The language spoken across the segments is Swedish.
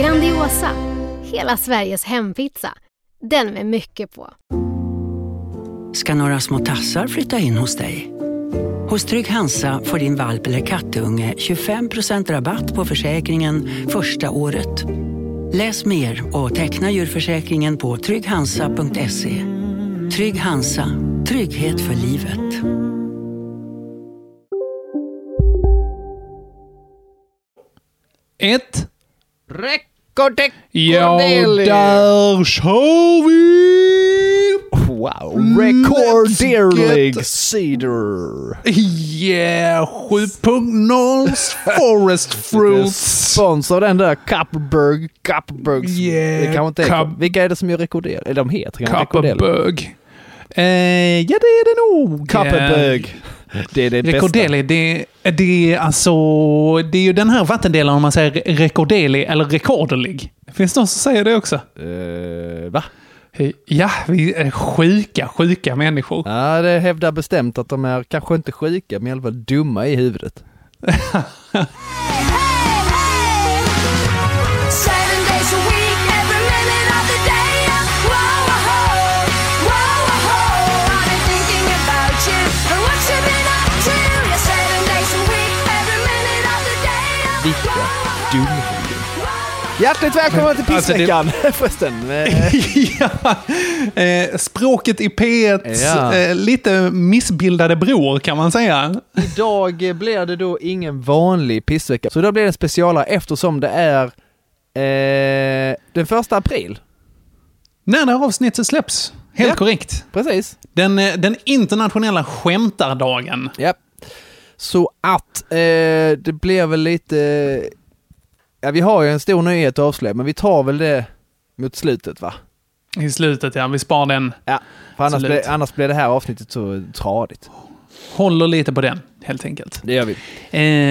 Grandiosa, hela Sveriges hempizza. Den med mycket på. ska några små tassar flytta in hos dig. Hos Trygg Hansa får din valp eller kattunge 25% rabatt på försäkringen första året. Läs mer och teckna djurförsäkringen på trygghansa.se. Trygg Hansa, trygghet för livet. Ett. Recordec Ja, där kör vi! Wow, Recorderlig Cedar. Yeah, 7.0 Forest Fruits. Sponsor den där Kapperberg, Kapperbergs. Yeah, det kanske inte är, Kap- vilka är det som gör rekorder? Eller de heter kanske rekorderlig. Kapperbög. Eh, ja, det är det nog. Kapperberg. Det är det bästa. Rekordeli, det, det är alltså... Det är ju den här vattendelen om man säger rekordeli eller rekorderlig. Det finns någon som säger det också. Eh, va? Ja, vi är sjuka, sjuka människor. Ja, det hävdar bestämt att de är kanske inte sjuka, men i alla fall dumma i huvudet. Hjärtligt välkomna till Alltså, det- Pissveckan förresten. Eh, ja, eh, språket i P1, Ja. eh, lite missbildade bror kan man säga. Idag blir det då ingen vanlig pissvecka, så då blir det en specialare eftersom det är eh, den första april. När det här avsnittet släpps. Helt Ja. korrekt. Precis. Den, den internationella skämtardagen. Ja. Så att eh, det blir väl lite... Ja, vi har ju en stor nyhet att avslöja, men vi tar väl det mot slutet va? I slutet, ja. Vi spar den. Ja, för annars, blir, annars blir det här avsnittet så tradigt. Håller lite på den, helt enkelt. Det gör vi.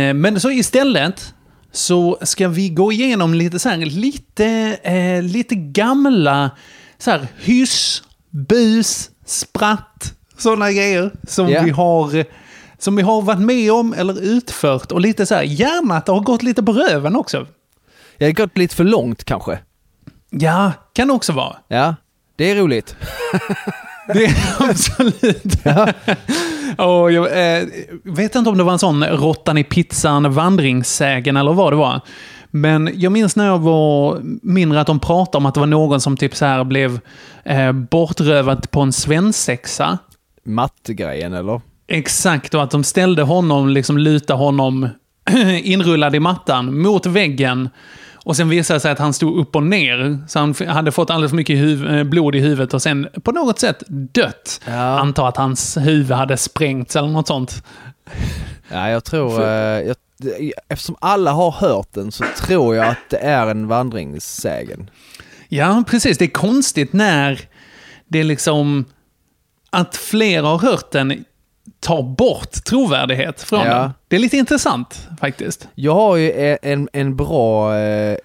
Eh, men så istället så ska vi gå igenom lite så här, lite, eh, lite gamla så här, hyss, bus, spratt, sådana grejer som Ja. vi har som vi har varit med om eller utfört och lite så här, gärna att det har gått lite på röven också. Jag har gått lite för långt kanske. Ja, kan också vara. Ja, det är roligt. Det är absolut. Och jag eh, vet inte om det var en sån råttan i pizzan vandringssägen eller vad det var. Men jag minns när jag var mindre att de pratade om att det var någon som typ så här blev eh, bortrövad på en svensexa. Mattegrejen eller? Exakt, och att de ställde honom, liksom luta honom inrullad i mattan mot väggen. Och sen visade det sig att han stod upp och ner. Så han hade fått alldeles för mycket huv- eh, blod i huvudet och sen på något sätt dött. Ja. Antar att hans huvud hade sprängts eller något sånt. Ja, jag tror... Eh, jag, eftersom alla har hört den så tror jag att det är en vandringssägen. Ja, precis. Det är konstigt när det är liksom... Att fler har hört den tar bort trovärdighet från Ja. den. Det är lite intressant faktiskt. Jag har ju e- en, en bra... Eh,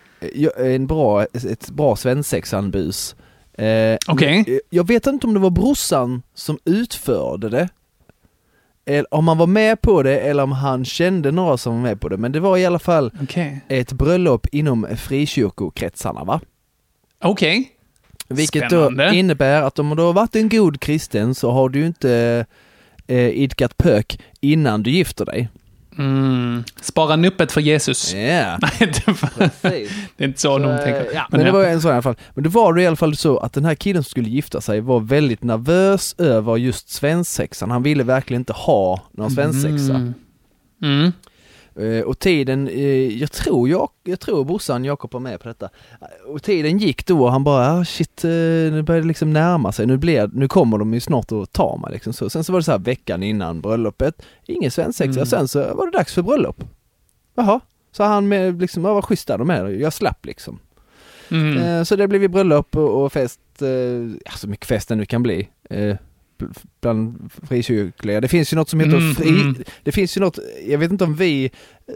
en bra, ett bra svensexan-bus. Eh, Okej. men Jag vet inte om det var brorsan som utförde det. Eller om han var med på det eller om han kände några som var med på det. Men det var i alla fall Okej. ett bröllop inom frikyrkokretsarna va? Okej. Vilket Spännande. då innebär att om du har varit en god kristen så har du inte eh, idkat pök innan du gifter dig. Mm. Spara nuppet för Jesus. Nej, det, är inte så, de Eh, tänker. ja, men det var en sån i alla fall. Men det var det i alla fall så att den här killen som skulle gifta sig var väldigt nervös över just svensexan. Han ville verkligen inte ha någon svensexa. Mm. Mm. Eh, och tiden, eh, jag tror jag, jag tror brorsan Jakob var med på detta. Eh, Och tiden gick då och han bara, ah, shit, nu börjar det liksom närma sig, nu, blir, nu kommer de ju snart att ta mig liksom. Så, sen så var det så här veckan innan bröllopet, ingen svensexa, Mm. sen så var det dags för bröllop. Jaha, Så han med, liksom, ja, vad schysst är de är, jag slapp liksom. Mm. Så det blev ju bröllop och, och fest, så mycket fest det nu kan bli. Bl- bland frikyrkliga. Det finns ju något som heter Mm, fri, mm. det finns ju något, jag vet inte om vi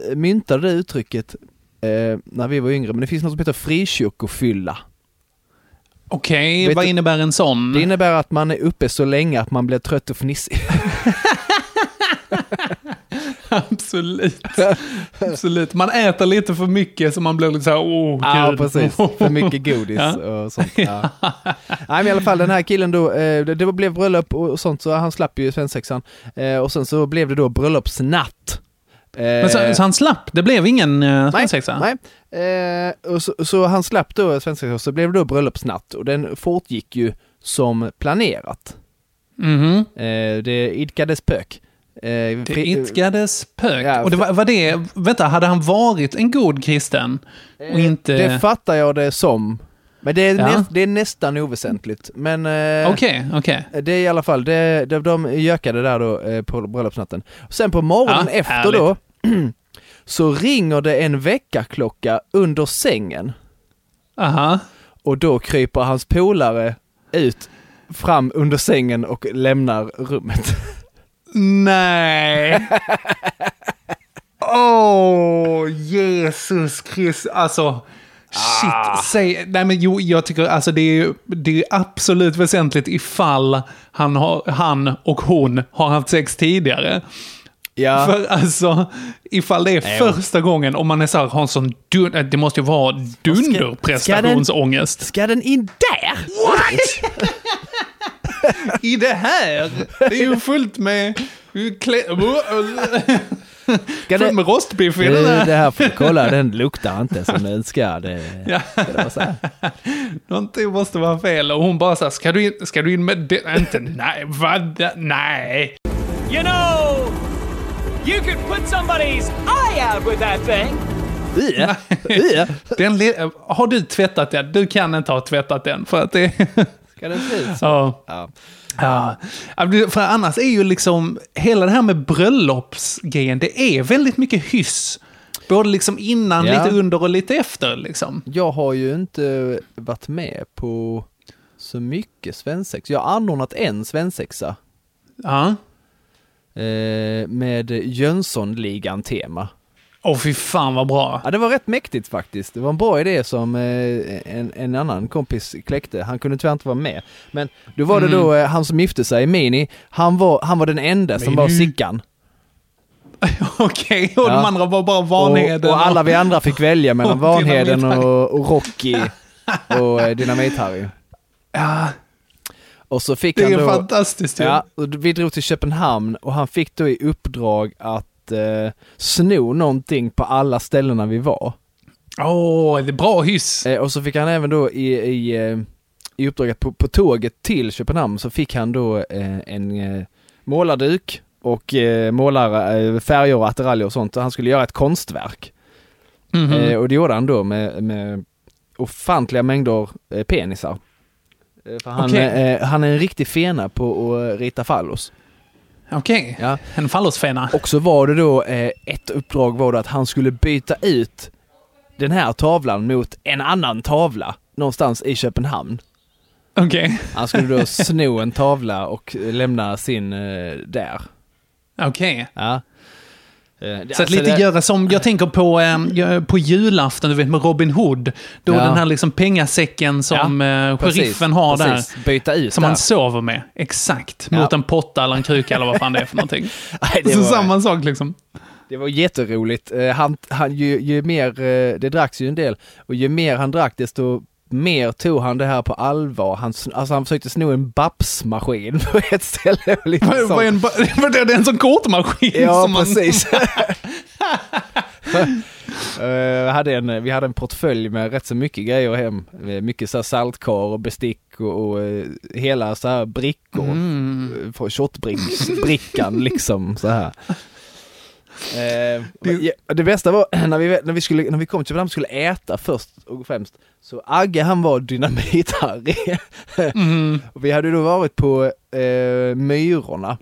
eh, myntade det uttrycket eh, när vi var yngre, men det finns något som heter frikyrkofylla. Okej, Vet vad du- innebär en sån? Det innebär att man är uppe så länge att man blir trött och fnissig. Absolut. Absolut. Man äter lite för mycket så man blir lite såhär, åh Ja, gud. precis. För mycket godis Ja. och sånt. Ja. Nej, men i alla fall den här killen då, eh, det, blev bröllop och sånt så han slapp ju svensexan. Eh, och sen så blev det då bröllopsnatt. Eh, Men så, så han slapp? Det blev ingen nej, svensexa? nej. Eh, och så, så han slapp då svensexan och så blev det då bröllopsnatt och den fortgick ju som planerat. Mhm. Eh, det idkades pök. Eh, Det idkades pök. Ja, och det var, var det, vänta, hade han varit en god kristen? Och inte... Eh, Det fattar jag det som. Men det är, Ja. näst, det är nästan oväsentligt. Men eh, Okej, okej. det är i alla fall, det, de, de gökade där då eh, på bröllopsnatten. Sen på morgonen Ja, efter härligt. då så ringer det en väckarklocka under sängen Aha. och då kryper hans polare ut fram under sängen och lämnar rummet. Nej! Åh, oh, Jesus Kristus. Alltså, shit. Ah. Säg, nej men jo, jag tycker alltså det är, det är absolut väsentligt ifall han, har, han och hon har haft sex tidigare. Ja, För alltså, ifall det är Nej, första gången, om man är så här, har en sån dun, det måste ju vara dunderprestationsångest. ska den in där? I det här! Det är ju fullt med... Ska fullt med rostbiff i den det, här. det här får du kolla, den luktar inte som den ska. Det, Ja. det. Någonting måste vara fel. Och hon bara så här, ska du in, ska du in med det? Inte, nej, vad? Nej. You know, you could put somebody's eye out with that thing. Ja, ja. Den, har du tvättat den? Du kan inte ha tvättat den. För att det... Ska den se ut så? Ja. Ja. Ja, det- för annars är ju liksom hela det här med bröllopsgrejen, det är väldigt mycket hyss. Både liksom innan, Ja. lite under och lite efter liksom. Jag har ju inte varit med på så mycket svensexa. Jag har anordnat en svensexa Ja. eh, med Jönssonligan-tema. Åh fy fan vad bra. Ja, det var rätt mäktigt faktiskt. Det var en bra idé som eh, en, en annan kompis kläckte. Han kunde tyvärr inte vara med. Men då var det Mm. då eh, han som gifte sig, Mini, han var, han var den enda som var Mini. Sickan. Okej, och Ja. de andra var bara Och, Vanheden. och alla vi andra fick välja mellan och Vanheden och, och Rocky och eh, Dynamit-Harry. Ja, Och så fick det han är då... fantastiskt ju. Ja, och vi drog till Köpenhamn och han fick då i uppdrag att eh, sno någonting på alla ställena vi var. Åh, det är bra hyss. Eh, och så fick han även då i, i, eh, i uppdrag att på, på tåget till Köpenhamn så fick han då eh, en eh, målarduk och eh, målar, eh, färger och attiraljer och sånt. Och han skulle göra ett konstverk. Mhm. Eh, och det gjorde han då med, med ofantliga mängder penisar. För han, eh, han är en riktig fena på att rita fallos. Okej, Ja. en fallosfena. Och så var det då eh, ett uppdrag var det att han skulle byta ut den här tavlan mot en annan tavla någonstans i Köpenhamn. Okej, Han skulle då sno en tavla och lämna sin eh, där. okej. Ja. Eh, Så att alltså lite det- göra som, jag tänker på, eh, på julafton, du vet med Robin Hood. Då Ja. den här liksom pengasäcken som eh, precis, sheriffen har precis. Byta där. ut Som där. han sover med. Exakt. Ja. Mot en potta eller en kruka eller vad fan det är för någonting. Nej, det, Så var, samma sak liksom. det var jätteroligt. Eh, Han, han, ju, ju mer, eh, det dracks ju en del, och ju mer han drack desto mer tog han det här på allvar. Han, alltså han försökte sno en Babs-maskin på ett ställe. Och lite Vad vad är en, vad det? Är en sån kortmaskin Ja, som man... precis. Eh, hade en, vi hade en portfölj med rätt så mycket grejer hem. Med Mycket så saltkar och bestick och, och eh, hela så här brickor. Mm. Shotbrickan liksom så här. Eh, Det- bästa var när vi, när vi, skulle, när vi kom till Köpenhamn skulle äta först och främst. Så Agge han var dynamit-Harry. Mm. och vi hade då varit på eh, Myrorna.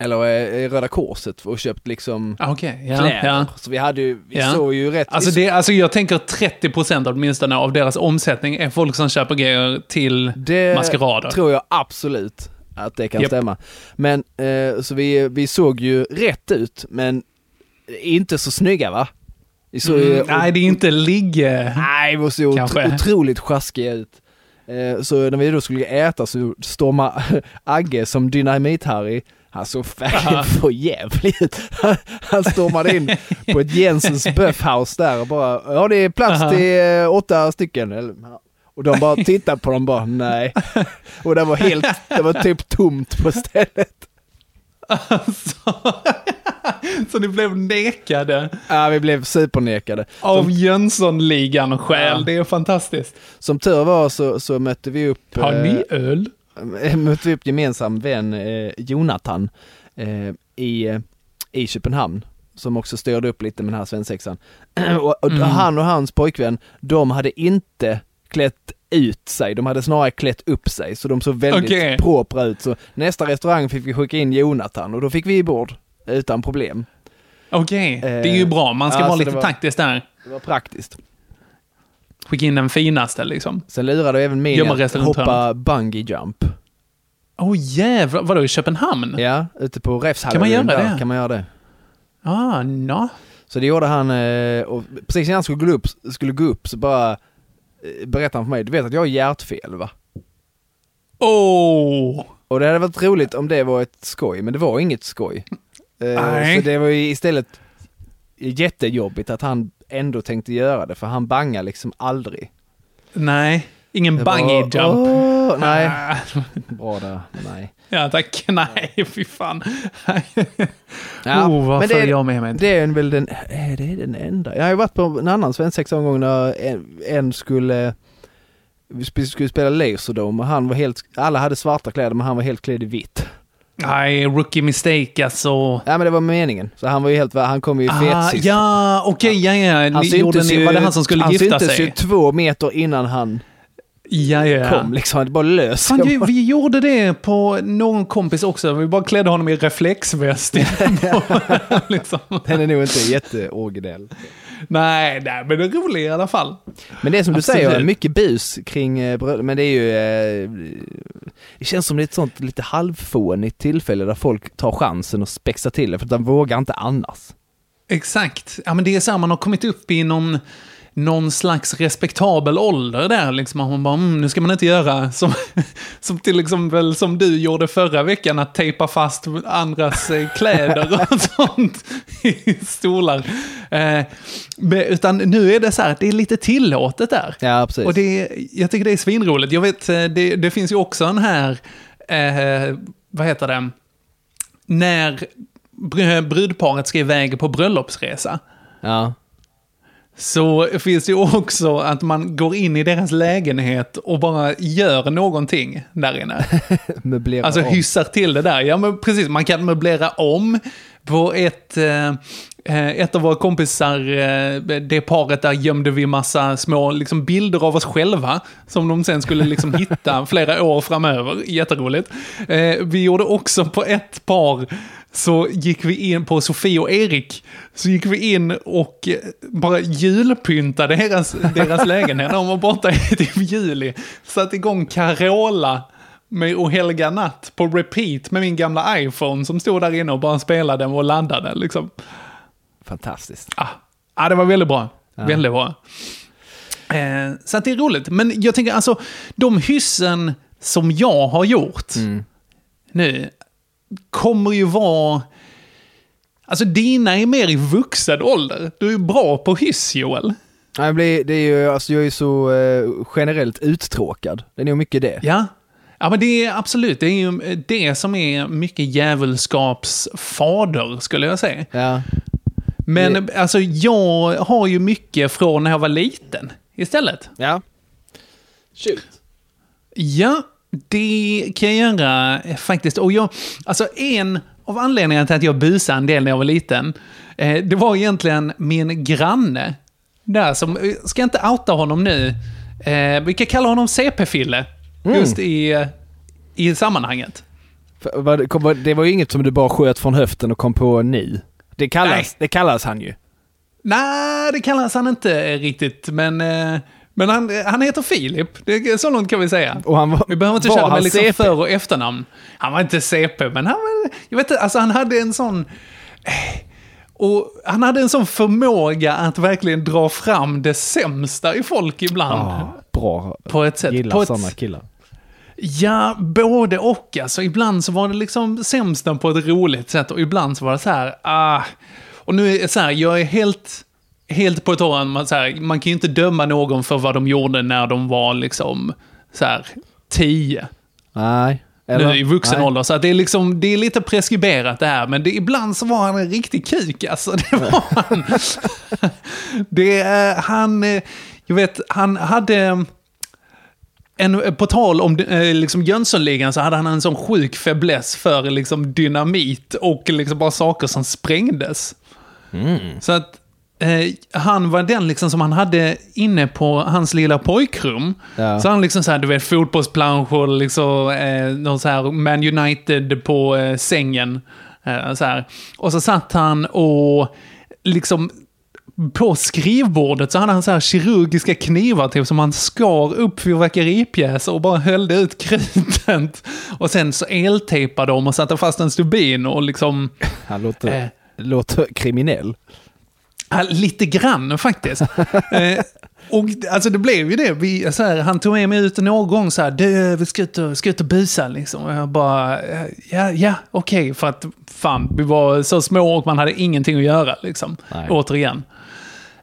eller eh, Röda Korset och köpt liksom Ah, Okej, ja. kläder. ja. Så vi hade ju, vi Ja. såg ju rätt... Alltså, det, alltså jag tänker 30% åtminstone av deras omsättning är folk som köper grejer till Det maskerader. tror jag absolut att det kan Japp. stämma. Men, eh, så vi, vi såg ju rätt ut, men inte så snygga va? Ju, Mm, nej, det är inte ligge... nej, vi såg otro, otroligt sjaskiga ut. Eh, så när vi då skulle äta så stormade Agge som Dynamit-Harry han såg verkligen för jävlig ut. Han- Han stormade in på ett Jensens Böffhaus där och bara, ja det är plats till eh, åtta stycken. Eller. Och de bara tittade på dem bara, nej. Och det var helt, det var typ tomt på stället. Alltså, så ni blev nekade Ja, vi blev supernekade. av Jönssonligan själv. Ja. Det är fantastiskt. Som tur var så, så mötte vi upp Har eh, ni öl? eh, mötte vi upp gemensam vän eh, Jonathan eh, i, eh, i Köpenhamn. Som också störde upp lite med den här svensexan. och, och Mm. han och hans pojkvän, de hade inte klätt ut sig, de hade snarare klätt upp sig. Så de såg väldigt Okej. propra ut. Så nästa restaurang fick vi skicka in Jonathan och då fick vi bord utan problem. Okej, det är ju bra. Man ska ja, vara lite var- taktisk där. Det var praktiskt. Skicka in den finaste liksom. Sen lurade även mig att hoppa bungee jump. Åh oh, jävlar, vadå i Köpenhamn? Ja, ute på Räfshallen. Kan man göra där det? Kan man göra det. Ah, no. Så det gjorde han, eh, och precis innan han skulle gå upp, skulle gå upp så bara eh, berättade han för mig, du vet att jag har hjärtfel va? Oh! Och det hade varit roligt om det var ett skoj, men det var inget skoj. Eh, Nej. Så det var ju istället jättejobbigt att han ändå tänkte göra det, för han bangar liksom aldrig. Nej, ingen bungee jump. Åh, nej, bra där, nej. Ja, tack. Nej, fy fan. Ja, oh, vad följer är- jag med mig? Det är väl den, eh, det är den enda. Jag har ju varit på en annan svensexa en gång när en, en skulle, vi skulle spela Laserdome och han var helt, alla hade svarta kläder men han var helt klädd i vitt. Nej, rookie mistake alltså. Ja men det var meningen. Så han var ju helt, han kom ju Ah, fetsist. ja, okej, ja, ja. Ni, gjorde syntes ju- var det han som skulle han gifta syntes sig? ju två meter innan han Ja, ja. kom liksom, det bara lös. Fan, vi, vi gjorde det på någon kompis också. Vi bara klädde honom i reflexväst. liksom. Den är nog inte jätteoriginell. Nej, nej, men det är roligt i alla fall. Men det är som du Absolut. säger, mycket bus kring eh, bröllop, men det är ju... Eh, det känns som det är ett sånt lite halvfånigt tillfälle där folk tar chansen och spexar till det, för de vågar inte annars. Exakt. Ja, men det är så här, man har kommit upp i någon, någon slags respektabel ålder där. Liksom. Och Man bara, mm, nu ska man inte göra som, som till exempel som du gjorde förra veckan, att tejpa fast andras eh, kläder och sånt i stolar. Eh, utan nu är det så här att det är lite tillåtet där. Ja, precis. Och det, jag tycker det är svinroligt. Jag vet, eh, det, det finns ju också en här, eh, vad heter det, när br- brudparet ska iväg på bröllopsresa. Ja. Så finns det ju också att man går in i deras lägenhet och bara gör någonting där inne. Möblera Alltså om. hyssar till det där. Ja men precis, man kan möblera om. På ett, eh, ett av våra kompisar, eh, det paret där gömde vi massa små liksom, bilder av oss själva. Som de sen skulle liksom hitta flera år framöver. Jätteroligt. Eh, vi gjorde också på ett par, så gick vi in på Sofie och Erik. Så gick vi in och eh, bara julpyntade deras, deras lägenhet. De var borta i typ juli. Satte igång Carola med Och helga natt på repeat med min gamla iPhone som stod där inne och bara spelade och laddade. Liksom. Fantastiskt. Ah, ah, det var väldigt bra. Väldigt bra. Eh, så det är roligt. Men jag tänker alltså, de hyssen som jag har gjort nu kommer ju vara... Alltså dina är mer i vuxen ålder. Du är ju bra på hyss, Joel. Blir, det är ju, alltså jag är så eh, generellt uttråkad. Det är nog mycket det. Ja. Ja, men det är absolut, det är ju det som är mycket djävulskapsfader, skulle jag säga. Ja. Men alltså, jag har ju mycket från när jag var liten istället. Ja. Shoot. Ja, det kan jag göra eh, faktiskt. Och jag, alltså en av anledningarna till att jag busade en del när jag var liten, eh, det var egentligen min granne. Där som, eh, ska jag inte outa honom nu, eh, vi kan kalla honom CP-Fille. Just i, eh, i sammanhanget. Det var ju inget som du bara sköt från höften och kom på nu. Det kallas, Nej. det kallas han ju. Nej, det kallas han inte riktigt, men, eh, men han, han heter Filip. Det, så långt kan vi säga. Och han var, Vi behöver inte köra med liksom CP? för och efternamn. Han var inte CP, men han jag vet inte, alltså han hade en sån... Och han hade en sån förmåga att verkligen dra fram det sämsta i folk ibland. Ja, bra. På ett sätt. Gillar På ett- sådana killar. Ja, både och. Alltså, ibland så var det liksom sämsta på ett roligt sätt och ibland så var det så här, ah. Och nu är det så här, jag är helt, helt på tåren. Man, så här, man kan ju inte döma någon för vad de gjorde när de var liksom så här, tio. Nej. nu i vuxen Nej. ålder. Så det, är liksom, det är lite preskriberat det här, men det, ibland så var han en riktig kuk. Alltså, det var han. det, är han, eh, jag vet, han hade... En, på tal om eh, liksom Jönssonligan så hade han en sån sjuk fäbless för liksom dynamit och liksom bara saker som sprängdes. Så att eh, han var den liksom som han hade inne på hans lilla pojkrum. Ja. Så han liksom så här, du vet, fotbollsplanscher, liksom, eh, någon så här Man United på eh, sängen. Eh, så här. Och så satt han och liksom på skrivbordet så hade han så här kirurgiska knivar typ som han skar upp fyrverkeripjäser och bara höljde ut krutet. Och sen så eltejpade de och satte fast en stubin och liksom... Han låter, Eh. låter kriminell. Ja, lite grann faktiskt. eh, och alltså det blev ju det. Vi, så här, han tog med mig ut någon gång så här, du, vi ska ut och, ska ut och busa liksom. Och jag bara, eh, ja, ja, okej. För att fan, vi var så små och man hade ingenting att göra liksom. Nej. Återigen.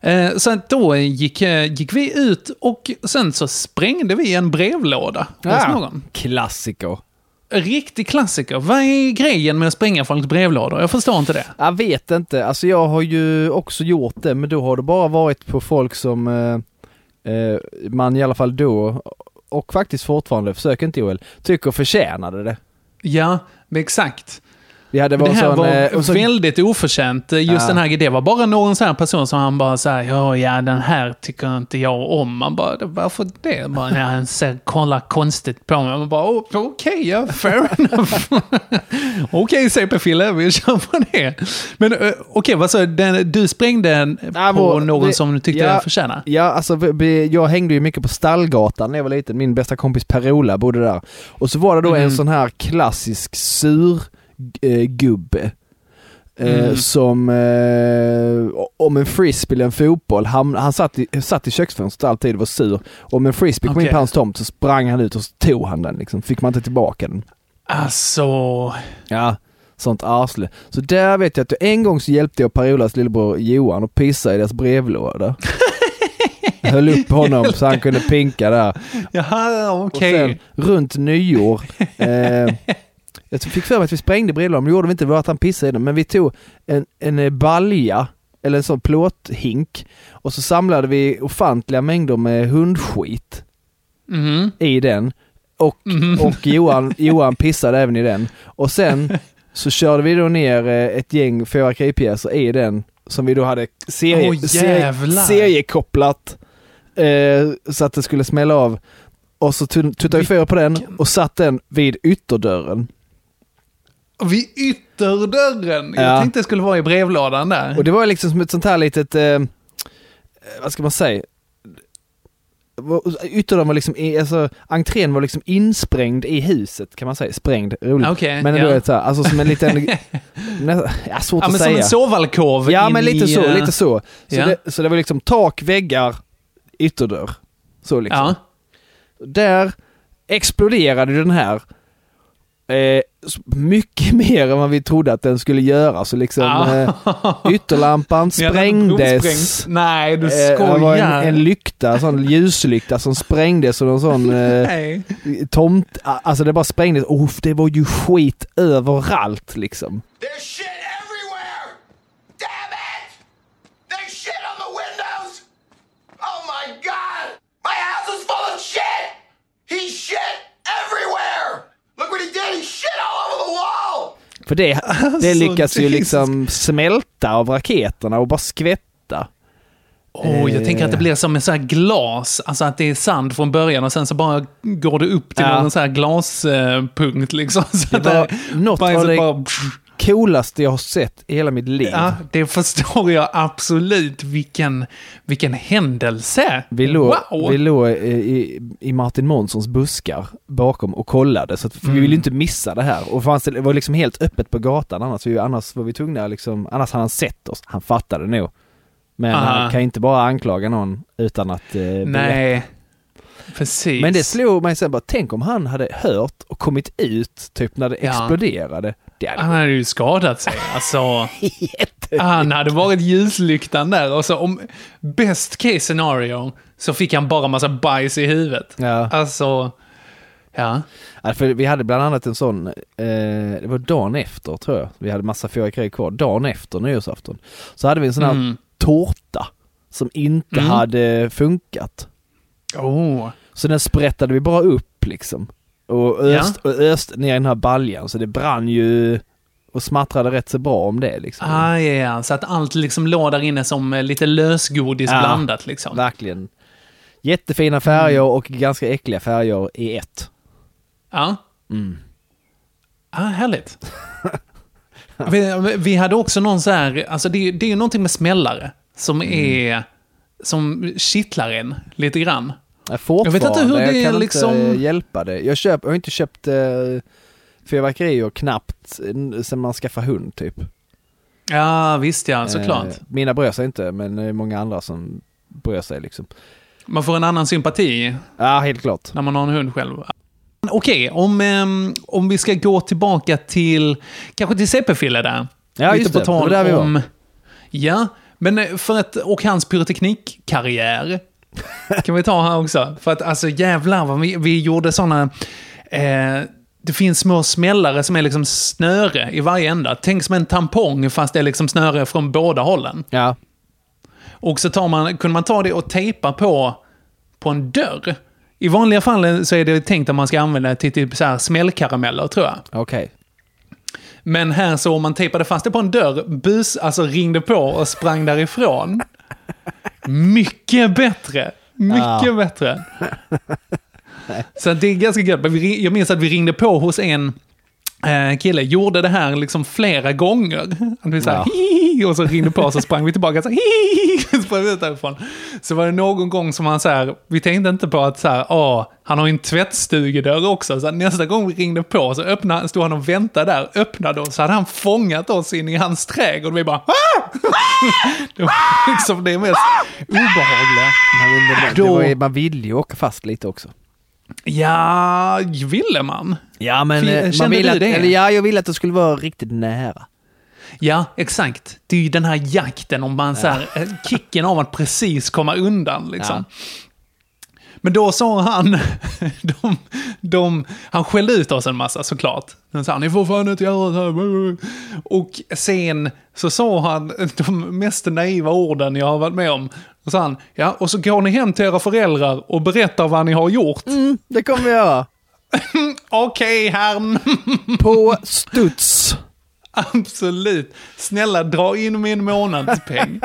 Eh, så då gick, eh, gick vi ut och sen så sprängde vi en brevlåda hos någon. Klassiker. Riktig klassiker. Vad är grejen med att spränga folks brevlådor? Jag förstår inte det. Jag vet inte, alltså jag har ju också gjort det men då har det bara varit på folk som eh, eh, man i alla fall då och faktiskt fortfarande, försök inte Joel, tycker förtjänade det. Ja, exakt. Vi hade Det var här sån, var eh, så, väldigt oförtjänt. Just Ja. den här Det var bara någon sån här person som han bara säger ja, ja, den här tycker inte jag om. Man bara, varför det? Bara, ja, han ser, kollar konstigt på mig. Man bara, "Oh, okej, ja, fair enough. okej, CP-Fille, vi kör på det. Men eh, okej, vad sa du? Du sprängde Ja, på vår- någon vi- som du tyckte ja. den förtjänade? ja alltså vi- jag hängde ju mycket på Stallgatan när jag var liten, min bästa kompis Per-Ola bodde där. Och så var det då en Mhm. sån här klassisk sur eh, gubbe. Eh, Mm. Som eh, om en frisbee eller en fotboll, han, han satt, i, satt i köksfönstret alltid och var sur. Om en frisbee kom in på hans tomt så sprang han ut och tog han den liksom. Fick man inte tillbaka den. Alltså, Ja, sånt arsle. Så där vet jag att jag, en gång så hjälpte jag Per-Olas lillebror Johan att pissa i deras brevlåda. Höll upp honom så han kunde pinka där. jaha, Och okej. sen runt nyår, eh, jag fick för mig att vi sprängde brevlådan, men det gjorde vi inte, det var att han pissade i den. Men vi tog en, en eh, balja, eller en sån plåthink, och så samlade vi ofantliga mängder med hundskit Mhm. i den. Och, Mhm. och Johan, Johan pissade även i den. Och sen så körde vi då ner eh, ett gäng fyrverkeripjäser i den som vi då hade serie, Åh, serie, seriekopplat eh, så att det skulle smälla av. Och så tut- tuttade vi fyr på den och satt den vid ytterdörren. Vid ytterdörren. Jag Ja. tänkte det skulle vara i brevlådan där. Och det var liksom som ett sånt här litet, eh, vad ska man säga? Ytterdörren var liksom, alltså entrén var liksom insprängd i huset kan man säga. Sprängd, roligt. Okej, Men ja. du vet såhär, alltså som en liten, nä, ja, svårt Ja, att men som säga. en sovalkov Ja men lite i, så, eh, lite så. Så, ja. det, så det var liksom tak, väggar, ytterdörr. Så liksom. Ja. Där exploderade den här eh, mycket mer än vad vi trodde att den skulle göra. Så liksom eh, ytterlampan sprängdes. Nej, du Eh, det var skojar. en, en lykta, en sån ljuslykta som sprängdes och någon sån eh, Nej. tomt... Alltså det bara sprängdes. Oh, det var ju skit överallt liksom. There's shit everywhere! Damn it! There's shit on the windows! Oh my god! My house is full of shit! He shit everywhere! Look what he did! He shit all over the wall! För det, det lyckas ju liksom smälta av raketerna och bara skvätta. Oh, jag tänker att det Eh. blir som en sån här glas, alltså att det är sand från början och sen så bara går det upp till Ja. någon sån här glaspunkt liksom. Så Det att var något av det bara- coolaste jag har sett i hela mitt liv. Ja, det förstår jag absolut. Vilken, vilken händelse! Vi låg, wow! vi låg i, i, i Martin Månssons buskar bakom och kollade, så att, för vi Mm. ville inte missa det här. Och fanns det, var liksom helt öppet på gatan annars, vi, annars var vi tvungna liksom, annars hade han sett oss. Han fattade nog. Men Aha. han kan inte bara anklaga någon utan att eh, berätta. Nej, precis. Men det slog mig sen bara, tänk om han hade hört och kommit ut typ när det Ja. exploderade. Det Han hade ju skadat sig. Alltså, han hade varit ljuslyktan där. Och så om best case scenario så fick han bara massa bajs i huvudet. Ja. Alltså, ja. Ja, för vi hade bland annat en sån, eh, det var dagen efter tror jag, vi hade massa fyrverkerier kvar, dagen efter nyårsafton. Så hade vi en sån här Mm. tårta som inte Mm. hade funkat. Oh. Så den sprättade vi bara upp liksom. Och öst, och öst ner i den här baljan, så det brann ju och smattrade rätt så bra om det liksom. Ah, ja, ja. Så att allt liksom låg där inne som eh, lite lösgodis Ja. blandat liksom. Verkligen. Jättefina färger Mm. och ganska äckliga färger i ett. Ja. Mm. Ah, härligt. vi, vi hade också någon så här, alltså det, det är ju någonting med smällare som Mm. är, som kittlar en lite grann. Fortfarande, Jag vet inte hur det jag kan liksom- inte hjälpa det. Jag, köp, jag har inte köpt eh, fyrverkerier knappt eh, sen man skaffade hund typ. Ja, visst ja, såklart. Eh, mina bryr sig inte, men det är många andra som bryr sig liksom. Man får en annan sympati Ja, helt klart. när man har en hund själv. Okej, om, ehm, om vi ska gå tillbaka till, kanske till CP-Fille där. Ja, Lite just på det. tal Det var där vi var. om... Ja, men eh, för att, och hans pyroteknikkarriär kan vi ta här också. För att alltså jävlar vad vi, vi gjorde sådana... Eh, det finns små smällare som är liksom snöre i varje ända. Tänk som en tampong fast det är liksom snöre från båda hållen. Ja. Och så tar man, kunde man ta det och tejpa på, på en dörr. I vanliga fall så är det tänkt att man ska använda det till typ så här smällkarameller, tror jag. Okej. Men här så om man tejpade fast det på en dörr, bus, alltså ringde på och sprang därifrån. Mycket bättre. Mycket Ja. bättre. Så det är ganska gött. Jag minns att vi ringde på hos en kille, gjorde det här liksom flera gånger. Att vi så här, Ja. Och så ringde på och så sprang vi tillbaka så här, "Hihi", sprang ut därifrån. Så var det någon gång som han så här, vi tänkte inte på att så här, åh, han har ju en tvättstugedörr också. Så nästa gång vi ringde på så öppnade, stod han och väntade där, öppnade och så hade han fångat oss in i hans trädgård och vi bara "Ah!" Det var liksom det mest obehagliga. Var, ju- man ville ju åka fast lite också. Ja, ville man? Ja men eh, man kände ville du att, det? eller ja, jag ville att det skulle vara riktigt nära. Ja, exakt. Det är ju den här jakten om man så här, eh, kicken av att precis komma undan liksom. Men då sa han, de, de, han skällde ut oss en massa såklart. Han sa, ni får fan inte göra så här. Och sen så sa han de mest naiva orden jag har varit med om. Och sa han, ja, och så går ni hem till era föräldrar och berättar vad ni har gjort. Det kommer vi göra. Okej, herrn. På studs. Absolut. Snälla, dra in min månadspeng.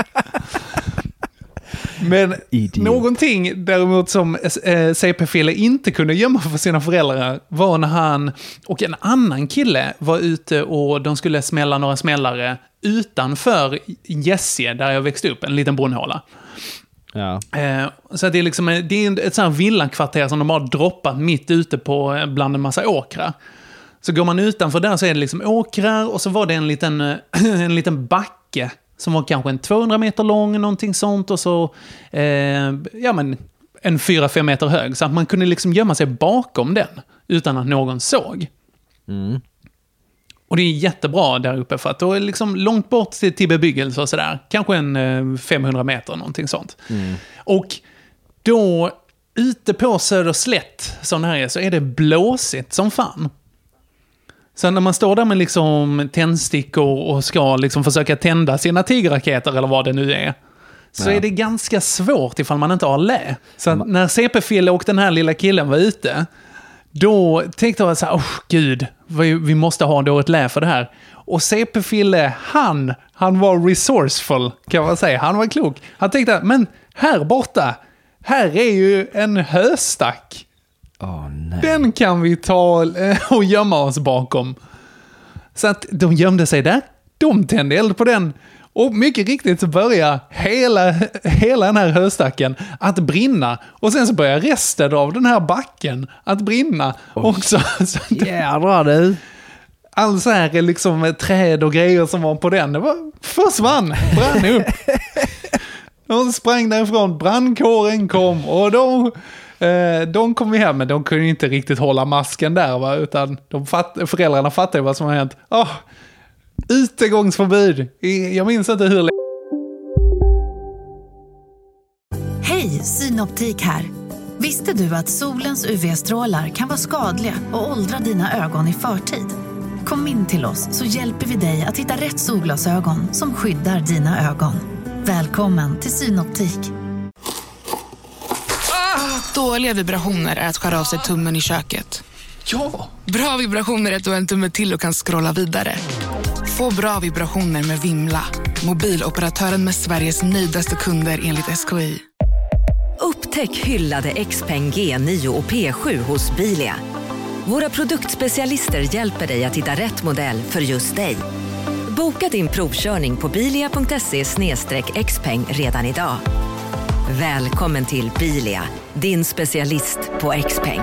Men Idiot. någonting däremot som eh, CP-Fille inte kunde gömma för sina föräldrar var när han och en annan kille var ute och de skulle smälla några smällare utanför Gässie, där jag växte upp, en liten brunnhåla. Ja. Eh, så det är liksom det är ett sånt här villakvarter som de har droppat mitt ute på eh, bland en massa åkrar. Så går man utanför där så är det liksom åkrar och så var det en liten, en liten backe som var kanske en 200 meter lång, någonting sånt, och så eh, ja, men en 4-5 meter hög. Så att man kunde liksom gömma sig bakom den utan att någon såg. Mm. Och det är jättebra där uppe för att då är liksom långt bort till, till bebyggelse och sådär. Kanske en eh, 500 meter, någonting sånt. Och då, ute på Söderslätt, som det här är, så är det blåsigt som fan. Så när man står där med liksom tändstickor och ska liksom försöka tända sina tigerraketer eller vad det nu är, så Ja. är det ganska svårt ifall man inte har lä. Så att när CP-Fille och den här lilla killen var ute, då tänkte jag så här, oh, gud, vi vi måste ha då ett lä för det här. Och CP-Fille, han, han var resourceful kan man säga. Han var klok. Han tänkte, men här borta, här är ju en höstack. Nej. Den kan vi ta och gömma oss bakom. Så att de gömde sig där, de tände eld på den. Och mycket riktigt så börjar hela, hela den här höstacken att brinna. Och sen så börjar resten av den här backen att brinna också. Så att Jädrar du. all så här liksom träd och grejer som var på den, det var, försvann, brann upp. De sprang därifrån, brandkåren kom och de, Eh, de kom ju hem, men de kunde inte riktigt hålla masken där, va? utan de fatt, föräldrarna fattade vad som har hänt. Oh, utegångsförbud, jag minns inte hur. Hej, Synoptik här. Visste du att solens UV-strålar kan vara skadliga och åldra dina ögon i förtid? Kom in till oss så hjälper vi dig att hitta rätt solglasögon som skyddar dina ögon. Välkommen till Synoptik. Dåliga vibrationer är att skära av sig tummen i köket. Ja! Bra vibrationer är att du har en tumme till och kan scrolla vidare. Få bra vibrationer med Vimla. Mobiloperatören med Sveriges nöjdaste kunder enligt SKI. Upptäck hyllade XPeng G9 och P7 hos Bilia. Våra produktspecialister hjälper dig att hitta rätt modell för just dig. Boka din provkörning på bilia.se xpeng redan idag. Välkommen till Bilia, din specialist på XPeng.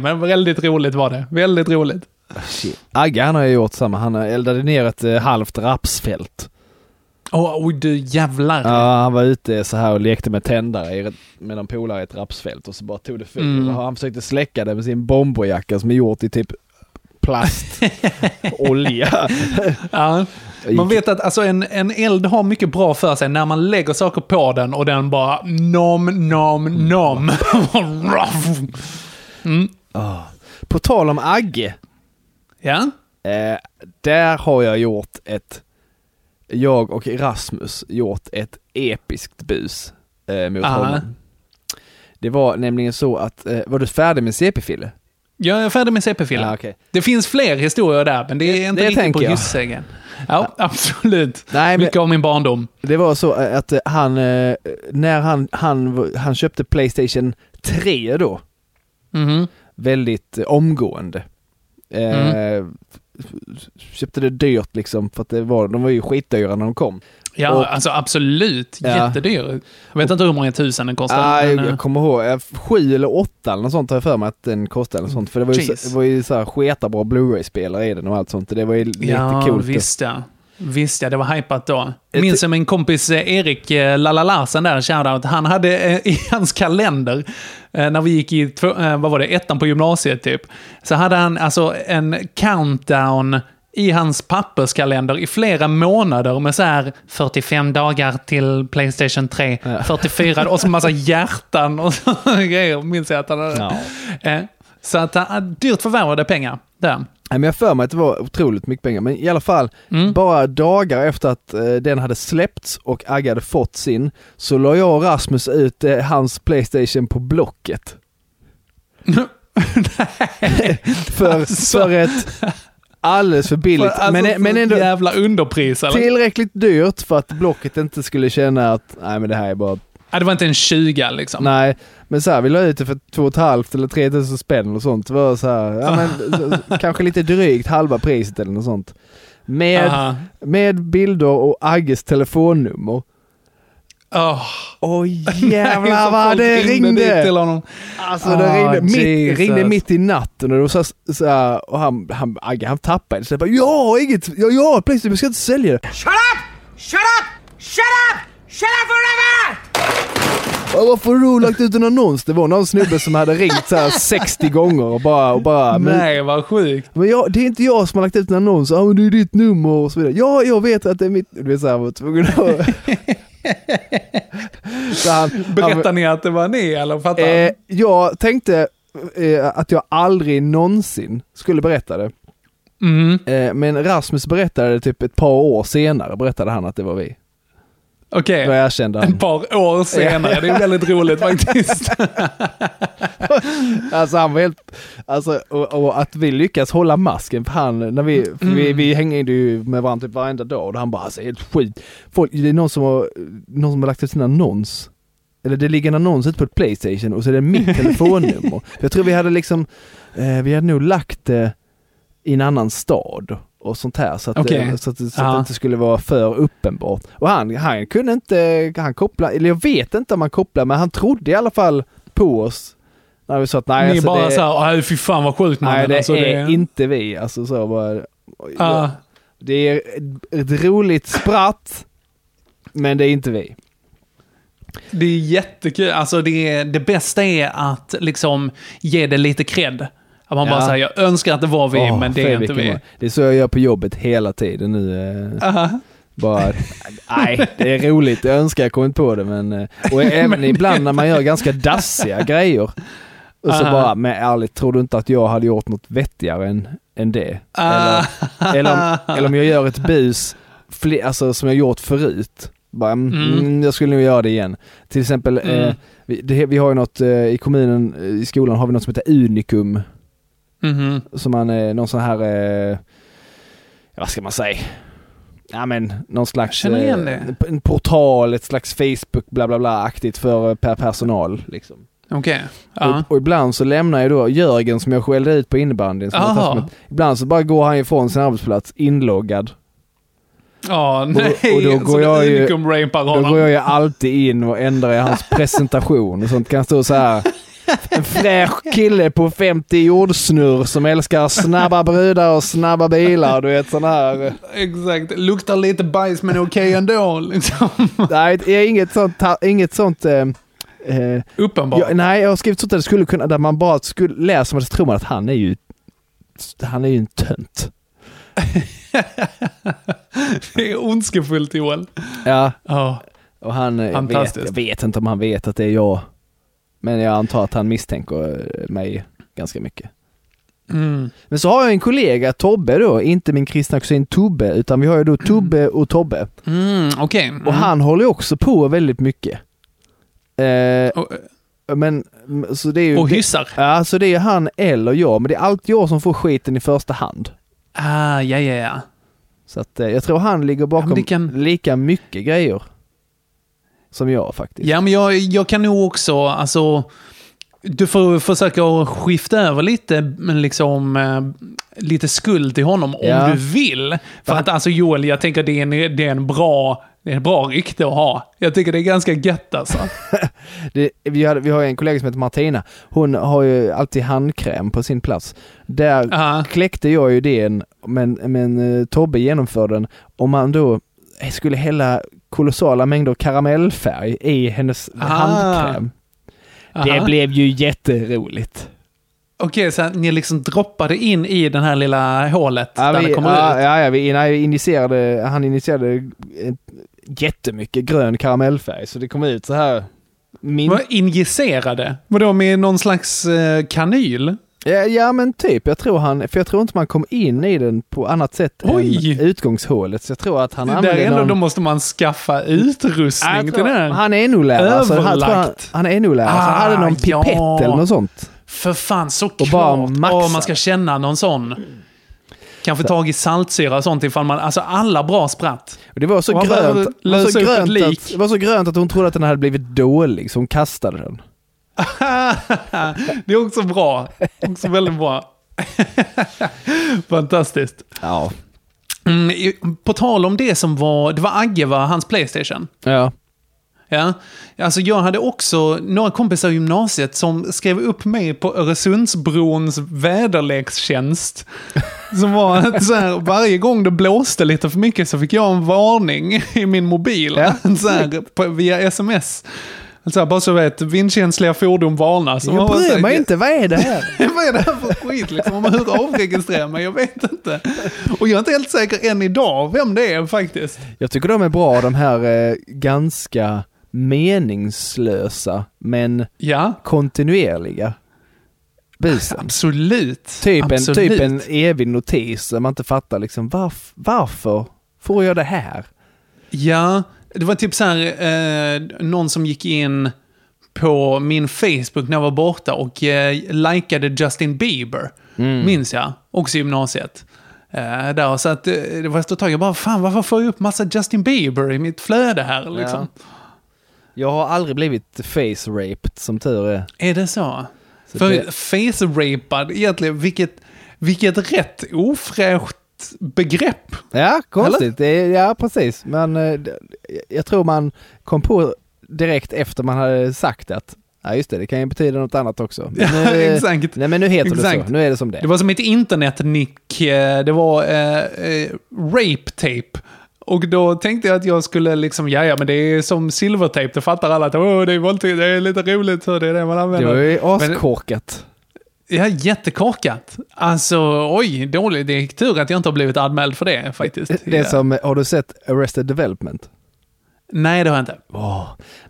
Men väldigt roligt var det, väldigt roligt. Shit. Agge han har ju gjort samma. Han eldade ner ett eh, halvt rapsfält. Åh, oj du jävlar. Ja, han var ute så här och lekte med tändare med någon polare i ett rapsfält och så bara tog det fyr. Mm. Han försökte släcka det med sin bomberjacka som är gjort i typ plast, olja. Ja. Man vet att alltså, en, en eld har mycket bra för sig när man lägger saker på den och den bara nom, nom, nom. mm. Ah. På tal om Agge. Ja? Eh, där har jag gjort ett, jag och Rasmus gjort ett episkt bus eh, mot Aha. honom. Det var nämligen så att, eh, var du färdig med CP-Fille? Jag är färdig med CP-filmen. Ja, okej. Det finns fler historier där, men det är inte det riktigt på jag. Hyssängen. Ja, absolut. Nej, men- Mycket av min barndom. Det var så att eh, han, eh, när han, han, han köpte Playstation 3 då, Mhm. väldigt eh, omgående. Eh, Mm. Köpte det dyrt liksom, för att det var, de var ju skitdyra när de kom. Ja, Och- alltså absolut. Ja. Jättedyr. Jag vet inte hur många tusen den kostar. Ah, men, jag, eh, jag kommer ihåg, eh, sju eller åtta eller något sånt har jag för mig att den kostade. Eller sånt, för det var ju, Jeez. så, det var ju så här sketarbra Blu-ray-spelare i den och allt sånt. Det var ju lite ja, coolt. visst ja. Visst ja, det var hypat då. Minns jag min kompis eh, Erik Lalla Larsen där, shoutout, han hade i hans kalender, när vi gick i, vad var det, ettan på gymnasiet typ, så hade han alltså en countdown i hans papperskalender i flera månader med så här 45 dagar till Playstation 3, 44 och så massa hjärtan och grejer, minns jag att han hade. Eh, Så att han, dyrt förvärvade pengar där. Nej, men jag för mig att det var otroligt mycket pengar, men i alla fall, Mm. bara dagar efter att eh, den hade släppts och Agge hade fått sin, så la jag och Rasmus ut eh, hans Playstation på Blocket. för, för ett alldeles för billigt, För, alltså, men, men ändå jävla underpris eller? tillräckligt dyrt för att Blocket inte skulle känna att, nej men det här är bara Ja, det var inte en 20 liksom. Nej, men så här, vi la ut det för två och ett halvt eller tre tusen spänn och sånt. Det var så här, ja men så- kanske lite drygt halva priset eller något sånt. Med, Aha. med bilder och Agges telefonnummer. Åh, Oj Så jävlar vad det ringde till honom. Alltså det Ah, ringde, mitt, Jesus. ringde mitt i natten och, så, så här, och han, han, Agge han tappade så jag bara, jag har inget, jag, jag har Playstation, jag ska inte sälja det. Shut up! Shut up! Shut up! Shut up forever! Varför har du lagt ut en annons? Det var någon snubbe som hade ringt så här 60 gånger och bara, och bara men- Nej, vad sjukt. Men jag, det är inte jag som har lagt ut en annons, ja men det är ditt nummer och så vidare. Ja, jag vet att det är mitt... Du vet såhär, var tvungen att... så han, Berättar ni att det var ni eller? Fattar han, eh, Jag tänkte eh, att jag aldrig någonsin skulle berätta det. Mm. Eh, men Rasmus berättade det typ ett par år senare, berättade han att det var vi. Okej. Då erkände han. Ett par år senare. Det är väldigt roligt faktiskt. alltså han var helt, alltså och, och att vi lyckas hålla masken för han, när vi, för vi, Mm. vi hängde ju med varandra typ varenda dag och han bara alltså helt skit. Folk, det är någon som har, någon som har lagt ut sin annons. Eller det ligger en annons ute på ett Playstation och så är det mitt telefonnummer. Jag tror vi hade liksom, eh, vi hade nog lagt det i en annan stad och sånt här så att, eh, så att, så att Ja. det inte skulle vara för uppenbart. Och han, han kunde inte, han kopplade, eller jag vet inte om han kopplade men han trodde i alla fall på oss. När vi sa att nej Ni alltså, bara det, såhär, "Aj, fy fan vad sjukt nej det alltså, är inte vi. Alltså så bara, Ja. det är ett roligt spratt men det är inte vi. Det är jättekul. Alltså det, det bästa är att liksom ge det lite cred. Att man Ja. bara säger, jag önskar att det var vi, Åh, men det är inte vi. Det är så jag gör på jobbet hela tiden nu. eh. Aha. Bara, nej, det är roligt. Jag önskar jag kommit på det men... eh, Och även ibland när man gör ganska dassiga grejer. Och så Aha. bara, men ärligt, tror du inte att jag hade gjort något vettigare än, än det? Ah. Eller, eller, om, eller om jag gör ett bus, fler, alltså som jag gjort förut. Bara, mm. Mm. Mm, jag skulle nog göra det igen. Till exempel, Mm. eh, vi, det, vi har ju något eh, i kommunen, eh, i skolan har vi något som heter Unikum. Mhm. Som man, eh, någon sån här, eh, vad ska man säga? Ja men någon slags eh, en portal, ett slags Facebook bla bla bla aktigt för eh, per personal. Liksom. Okej. Ja. Och, och ibland så lämnar jag då Jörgen som jag skällde ut på innebandyn. som Aha. ett- Ibland så bara går han ifrån sin arbetsplats inloggad. Ja, Och- nej. och då går jag ju- Då går jag ju alltid in och ändrar i hans presentation och sånt. Kan stå så här. En fräsch kille på 50 jordsnurr som älskar snabba brudar och snabba bilar. Du vet sån här. Exakt. Luktar lite bajs men är okej ändå. Liksom. Nej, det är inget sånt. Inget sånt eh, eh, Uppenbart. jag, nej, jag har skrivit sånt där det skulle kunna, där man bara skulle läsa man så tror man att han är ju, han är ju en tönt. det är ondskefullt Joel. Ja. Ja. Och han, eh, jag vet, Fantastiskt. jag vet inte om han vet att det är jag. Men jag antar att han misstänker eh, mig ganska mycket. Mm. Men så har jag en kollega, Tobbe då, inte min kristna kusin Tobbe, utan vi har ju då Tobbe och Tobbe. Mm, Okej. Mm. Och han håller ju också på väldigt mycket. Eh, men, m- så det är ju... Och det- hyssar. Ja, så det är han eller jag, men det är alltid jag som får skiten i första hand. Ah, ja, ja, ja. Så att eh, jag tror han ligger bakom det kan- lika mycket grejer som jag faktiskt. Ja, men jag, jag kan nog också, alltså... Du får försöka skifta över lite, men liksom, eh, lite skuld till honom om Ja. du vill. För att alltså Joel, jag tänker det är en, det är en bra... Det är ett bra rykte att ha. Jag tycker det är ganska gött alltså. Det, vi, hade, vi har en kollega som heter Martina. Hon har ju alltid handkräm på sin plats. Där kläckte jag ju idén, men, men eh, Tobbe genomförde den. Om man då skulle hälla kolossala mängder karamellfärg i hennes Ah. handkräm. Det Aha. blev ju jätteroligt. Okej, så ni liksom droppade in i den här lilla hålet Ja, där vi, det kommer ja, ut? ja, ja, vi nej, initierade, han initierade jättemycket grön karamellfärg så det kom ut så här. Min... Vad injicerade? Vadå, med någon slags eh, kanyl? Ja, men typ, jag tror han, för jag tror inte man kom in i den på annat sätt Oj. än utgångshålet. Så jag tror att han Det använde ändå, någon... då måste man skaffa utrustning till här. han är NO-lärare, så han, han, han är NO-lärare, så han hade Ah, någon pipett ja. eller något sånt. För fan, såklart. Åh, man ska känna någon sån. Kanske tag i saltsyra och sånt ifall man... Alltså alla bra spratt. Och det var så grönt, var så grönt, att, det var så grönt att hon trodde att den hade blivit dålig, så hon kastade den. det är också bra. Också väldigt bra. Fantastiskt. Ja. Mm, på tal om det som var... Det var Agge, va? Hans Playstation. Ja. Ja, alltså jag hade också några kompisar i gymnasiet som skrev upp mig på Öresundsbrons väderlekstjänst. Som var att så här, varje gång det blåste lite för mycket så fick jag en varning i min mobil. Så här, på, via sms. Så här, bara så vet, vindkänsliga fordon varnas. Jag bryr här, mig inte, vad är det här? vad är det här för skit liksom? Om man hur avregistrerar mig? Jag vet inte. Och jag är inte helt säker än idag vem det är faktiskt. Jag tycker de är bra, de här eh, ganska meningslösa men Ja. kontinuerliga busen. Absolut. Typ en, Absolut. typ en evig notis där man inte fattar liksom varf, varför får jag det här? Ja, det var typ så här, eh, någon som gick in på min Facebook när jag var borta och eh, likade Justin Bieber. Mm. Minns jag. Också i gymnasiet. Eh, där, så att eh, det var ett tag, jag bara, fan varför får jag upp massa Justin Bieber i mitt flöde här liksom? Jag har aldrig blivit face-raped som tur är. Är det så? Så För det- face-rapad, egentligen, vilket, vilket rätt ofräscht begrepp. Ja, konstigt. Det är, ja, precis. Men eh, jag tror man kom på direkt efter man hade sagt att Ja just det, det kan ju betyda något annat också. Men Ja, nu, exakt. Nej men nu heter det Exakt. så, nu är det som det. Det var som ett internetnick, eh, det var eh, eh, rape tape. Och då tänkte jag att jag skulle liksom, ja ja men det är som silvertejp, det fattar alla att åh, det är våldtäkt, det är lite roligt, så det är det man Det använder. var ju Men- askorkat. Ja, jättekorkat. Alltså, oj, dåligt. Det är tur att jag inte har blivit anmäld för det faktiskt. Det är ja. som, har du sett Arrested Development? Nej, det har jag inte.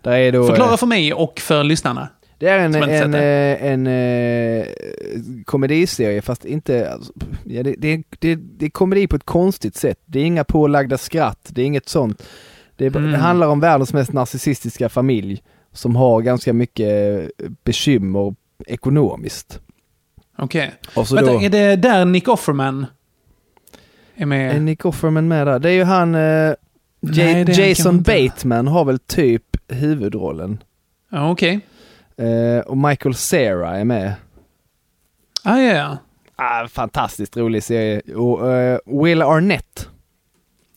Där är då, Förklara eh, för mig och för lyssnarna. Det är en, en, det. eh, en, eh, komediserie fast inte, alltså, ja, det, det, det, det är komedi på ett konstigt sätt. Det är inga pålagda skratt, det är inget sånt. Det, Mm. det handlar om världens mest narcissistiska familj som har ganska mycket bekymmer ekonomiskt. Okej. Så Vänta, då- är det där Nick Offerman är med? Är Nick Offerman med där? Det är ju han, eh, Nej, Jason. Bateman har väl typ huvudrollen. Ja, Okej. Eh, och Michael Cera är med. Ah, ja, ja. Ah, fantastiskt rolig serie. Och, eh, Will Arnett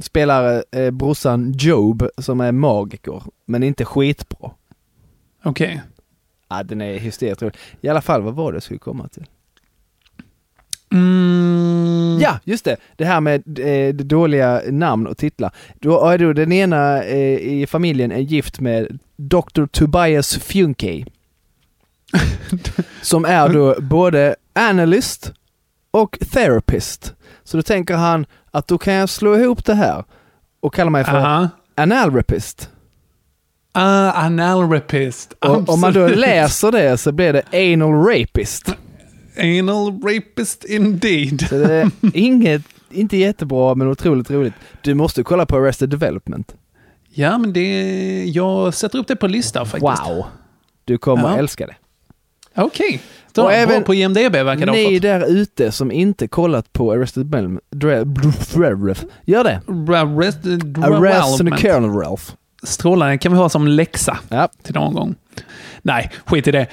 spelar eh, brorsan Job som är magiker, men inte skitbra. Okej. Ah, den är hysteriskt rolig. I alla fall, vad var det jag skulle komma till? Mm. Ja, just det. Det här med eh, dåliga namn och titlar. Då är då den ena eh, i familjen är gift med Dr. Tobias Funke. som är då både analyst och therapist. Så då tänker han att då kan jag slå ihop det här och kalla mig för Aha. analrapist. Ah, analrapist. Och om man då Absolut. läser det så blir det anal rapist. Anal rapist indeed. Så det är inget, inte jättebra men otroligt roligt. Du måste kolla på Arrested Development. Ja, men det... Jag sätter upp det på listan faktiskt. Wow! Du kommer Ja. älska det. Okej. Så, Och även på IMDB verkar det Ni där ute som inte kollat på Arrested Development, gör det! Arrested Development. Strålande, kan vi ha som läxa Ja. till någon gång. Nej, skit i det.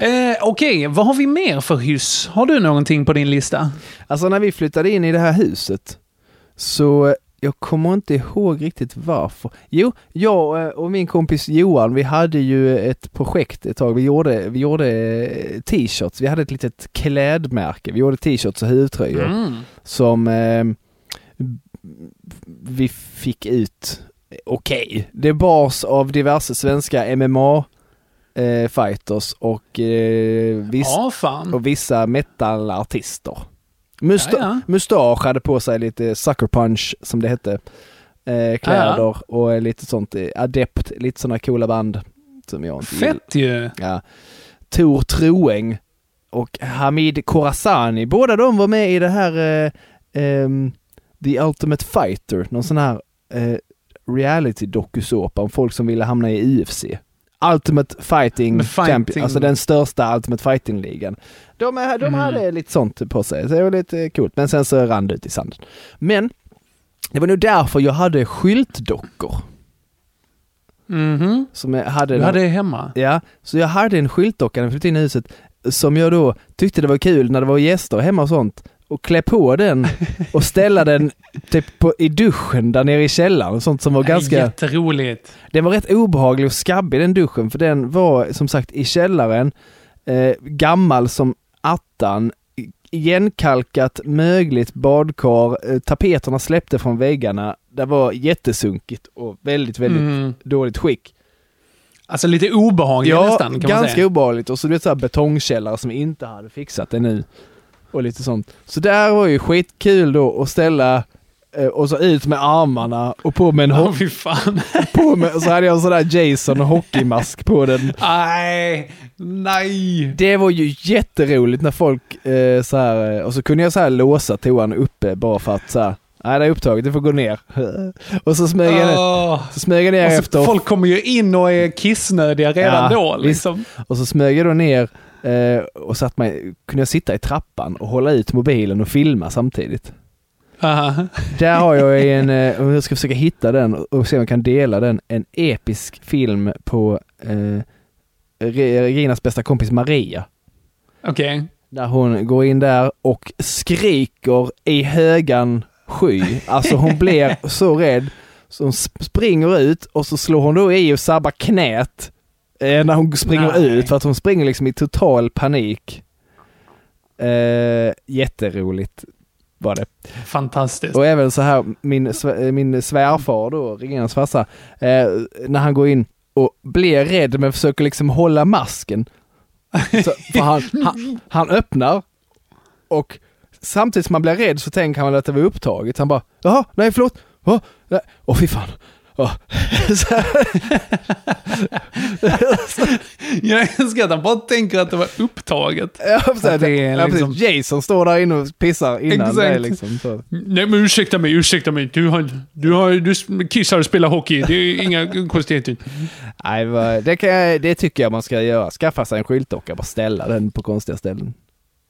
Eh, Okej, vad har vi mer för hyss? Har du någonting på din lista? Alltså när vi flyttade in i det här huset så jag kommer inte ihåg riktigt varför. Jo, jag eh, och min kompis Johan, vi hade ju ett projekt ett tag. Vi gjorde, vi gjorde eh, t-shirts. Vi hade ett litet klädmärke. Vi gjorde t-shirts och huvudtröjor Mm. som eh, vi fick ut okej. Det bars av diverse svenska MMA eh, fighters och, eh, viss, Ja, och vissa metalartister. Musta- Ja, ja. Mustasch hade på sig lite sucker punch som det hette. Eh, kläder och lite sånt, eh, adept, lite sådana coola band som jag inte gillar. Fett ju. Ja. Tor Troeng och Hamid Khorazani, båda de var med i det här eh, ehm, The Ultimate Fighter, någon sån här eh, reality dokusåpa om folk som ville hamna i UFC. Ultimate Fighting, fighting. Champion, alltså den största Ultimate Fighting-ligan. De, är- de Mm. hade lite sånt på sig, så det var lite coolt. Men sen så rann det ut i sanden. Men det var nog därför jag hade skyltdockor. Mhm. Som jag hade Du hade det hemma? Ja, så jag hade en skyltdocka när jag flyttade in i huset som jag då tyckte det var kul när det var gäster hemma och sånt och klä på den och ställa den typ på, i duschen där nere i källaren sånt som var ganska... Jätteroligt. Den var rätt obehaglig och skabbig den duschen för den var som sagt i källaren, eh, gammal som attan, igenkalkat, mögligt badkar, eh, tapeterna släppte från väggarna, det var jättesunkigt och väldigt, väldigt Mm. dåligt skick. Alltså lite obehagligt Ja, nästan kan man ganska säga. obehagligt. Och så du vet såhär betongkällare som inte hade fixat det nu. Och lite sånt. Så där var ju skitkul då att ställa eh, och så ut med armarna och på med en hock- fy fan. på med, så hade jag en sån där Jason hockeymask på den. Nej, nej. Det var ju jätteroligt när folk eh, så här, eh, och så kunde jag så här låsa toan uppe bara för att så här, Nej, det är upptaget. Du får gå ner. Och så smög jag Åh. så smög jag ner efter. Folk kommer ju in och är kissnödiga redan Ja, då. Liksom. Och så smög jag då ner eh, och satt mig, kunde jag sitta i trappan och hålla ut mobilen och filma samtidigt. Aha. Där har jag en, eh, och jag ska försöka hitta den och se om jag kan dela den, en episk film på eh, Re- Reginas bästa kompis Maria. Okej. Där hon går in där och skriker i högan sky. Alltså hon blir så rädd så hon sp- springer ut och så slår hon då i och sabbar knät eh, när hon springer Nej. ut för att hon springer liksom i total panik. Eh, jätteroligt var det. Fantastiskt. Och även så här, min, eh, min svärfar då, Reginas farsa, eh, när han går in och blir rädd men försöker liksom hålla masken. Så, för han, han, han öppnar och samtidigt som han blir rädd så tänker han att det var upptaget. Han bara, jaha, nej förlåt, åh, nej. åh fy fan. Jag älskar att han bara tänker att det var upptaget. Ja, precis. Att det är ja, liksom- precis. Jason står där inne och pissar innan. Det Exakt. liksom så. Nej men ursäkta mig, ursäkta mig. Du har, du har, du kissar och spelar hockey. Det är inga konstigheter. Nej, det, jag, det tycker jag man ska göra. Skaffa sig en skyltdocka, bara ställa den på konstiga ställen.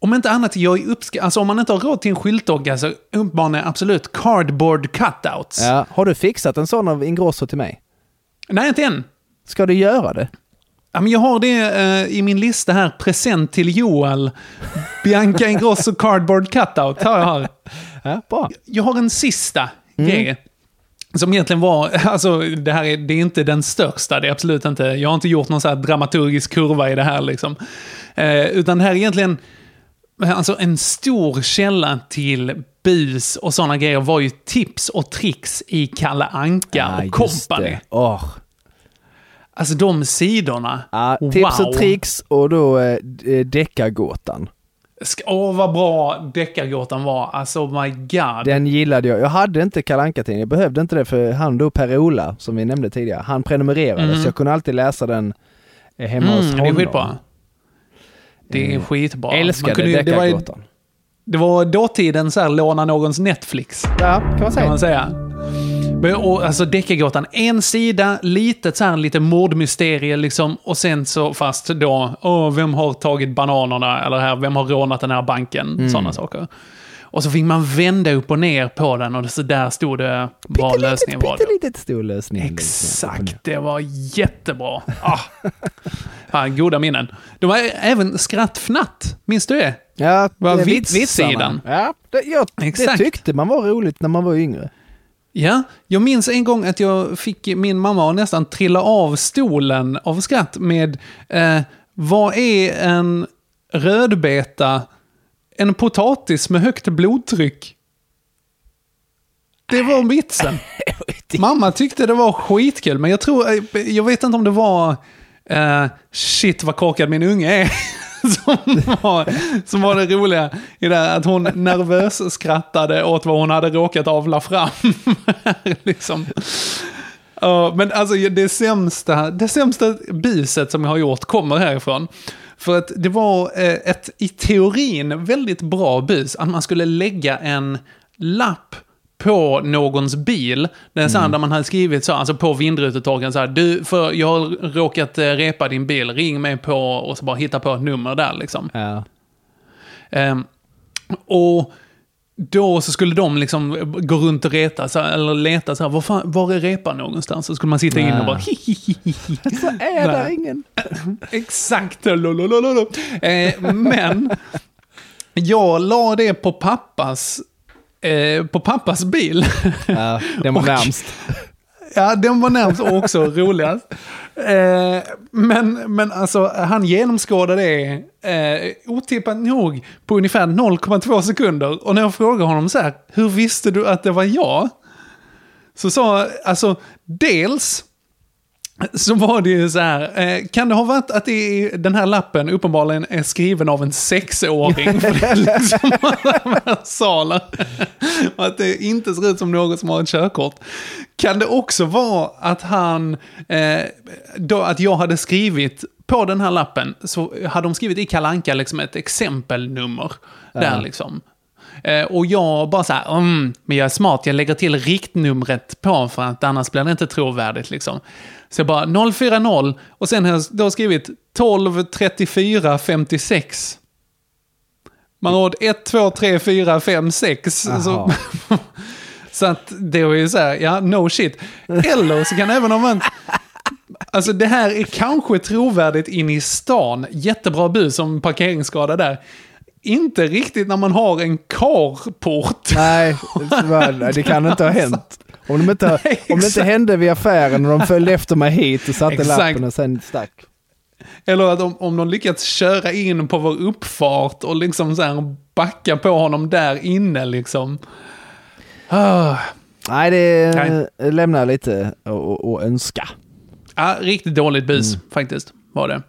Om inte annat, jag är uppska- alltså om man inte har råd till en skyltdocka så uppmanar jag absolut cardboard cutouts. Ja. Har du fixat en sån av Ingrosso till mig? Nej, inte än. Ska du göra det? Ja, men jag har det eh, i min lista här, present till Joel. Bianca Ingrosso cardboard cutout har jag här. Ja, bra. Jag har en sista Mm. grej. Som egentligen var, alltså det här är, det är inte den största, det är absolut inte. Jag har inte gjort någon så dramaturgisk kurva i det här liksom. Eh, utan det här är egentligen, alltså en stor källa till bus och sådana grejer var ju tips och tricks i Kalle Anka Ah, och company. Åh. Alltså de sidorna. Ja, tips wow. och tricks och då eh, d- deckargåtan. Åh, vad bra deckargåtan var. Alltså, my god. Den gillade jag. Jag hade inte Kalle Anka-tidningen, jag behövde inte det för han då Per-Ola, som vi nämnde tidigare, han prenumererade Mm. så jag kunde alltid läsa den eh, hemma hos Mm, honom. det är skitbra. Det är Eh, skitbra. Älskade kunde ju- det, var, ju- det var dåtiden så här, låna någons Netflix. Ja, kan man säga. Kan man säga. Men, och, alltså deckargåtan, en sida, litet så här, lite mordmysterie liksom. Och sen så fast då, åh, vem har tagit bananerna? Eller här, vem har rånat den här banken? Mm. Sådana saker. Och så fick man vända upp och ner på den och så där stod det vad lösningen var. Pyttelitet stor lösning. Exakt, det var jättebra. Ah. Ja, goda minnen. Det var även skrattfnatt, minns du det? Ja, Var det vitssidan. Ja, det, jag, det tyckte man var roligt när man var yngre. Ja, jag minns en gång att jag fick min mamma nästan trilla av stolen av skratt med eh, vad är en rödbeta? En potatis med högt blodtryck. Det var vitsen. Mamma tyckte det var skitkul, men jag tror, eh, jag vet inte om det var eh, shit vad korkad min unge är. Som var, som var det roliga i det här, att hon nervös skrattade åt vad hon hade råkat avla fram. liksom. Ja, men alltså det sämsta, det sämsta buset som jag har gjort kommer härifrån. För att det var eh, ett i teorin väldigt bra bus, att man skulle lägga en lapp på någons bil, så här, där man hade skrivit så, alltså på vindrutetorkaren så här, du, för jag har råkat eh, repa din bil, ring mig på och så bara hitta på ett nummer där liksom. Ja. Ehm, och då så skulle de liksom gå runt och reta, så eller leta så här, var, fan, var är repan någonstans? Så skulle man sitta inne och bara Så är Nej. ingen. Exakt. lololololo. Eh, men jag la det på pappas, eh, på pappas bil. Ja, den var närmst. Ja, den var närmast och också roligast. Eh, men, men alltså, han genomskådade det eh, otippat nog på ungefär 0,2 sekunder. Och när jag frågade honom så här, hur visste du att det var jag? Så sa, alltså, dels så var det ju så här, eh, kan det ha varit att det den här lappen uppenbarligen är skriven av en sexåring? För det är liksom alla versaler. Och att det inte ser ut som någon som har ett körkort. Kan det också vara att han, eh, då, att jag hade skrivit på den här lappen, så hade de skrivit i kalanka liksom ett exempelnummer. Där liksom. Eh, och jag bara så här, mm, men jag är smart, jag lägger till riktnumret på för att annars blir det inte trovärdigt liksom. Så jag bara 040 och sen har jag då skrivit 12 34 56. Man har 1, 2, 3, 4, 5, 6. Så, så att det var ju så här, ja, no shit. Eller så kan även om man... Alltså det här är kanske trovärdigt in i stan. Jättebra bus som parkeringsskada där. Inte riktigt när man har en carport. Nej, det kan inte ha hänt. Om, de inte, Nej, om det inte hände vid affären och de följde efter mig hit och satte Exakt. lappen och sen stack. Eller att om, om de lyckats köra in på vår uppfart och liksom så här backa på honom där inne liksom. Ah. Nej, det Nej. lämnar lite att önska. Ja, riktigt dåligt bus Mm. faktiskt var det.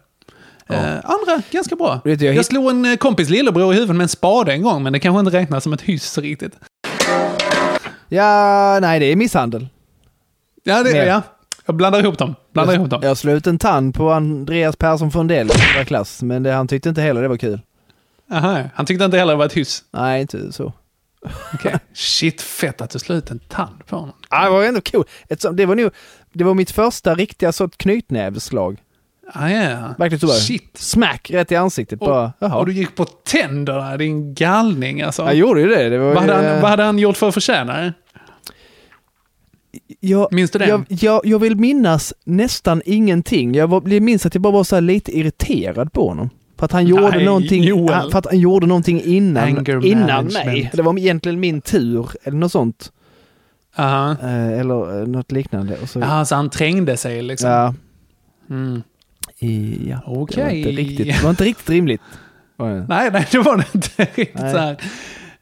Eh, andra, ganska bra. Vet jag jag, slog en eh, kompis lillebror i huvudet med en spade en gång, men det kanske inte räknas som ett hyss riktigt. Ja, nej det är misshandel. Ja, det, Mer. ja. Jag blandar ihop dem. Blandar ihop dem. Jag slog ut en tand på Andreas Persson Fundell i klass, men det, han tyckte inte heller det var kul. Aha, han tyckte inte heller det var ett hyss. Nej, inte så. Okej. Shit, fett att du slog ut en tand på honom. Ja, det var ändå sånt, det, var nog, det var mitt första riktiga sånt knytnävsslag. Ah, ja. Verkligen så bara. Shit. Smack rätt i ansiktet. bara, jaha. Och du gick på tänderna, din galning alltså. Jag gjorde ju det. det var, vad, hade han, eh, vad hade han gjort för att förtjäna det? jag, Minns du det? Jag, jag, jag vill minnas nästan ingenting. Jag, var, minns att jag bara var så lite irriterad på honom. För att han gjorde Nej, någonting, han, för att han gjorde någonting innan, innan mig. Det var egentligen min tur, eller något sånt. Aha. Eh, eller eh, något liknande. Och så, Jaha, så han trängde sig liksom? ja, Mm. I, ja. Det, var Okej. inte riktigt, det var inte riktigt rimligt. Nej, nej, det var det inte riktigt Nej. så här.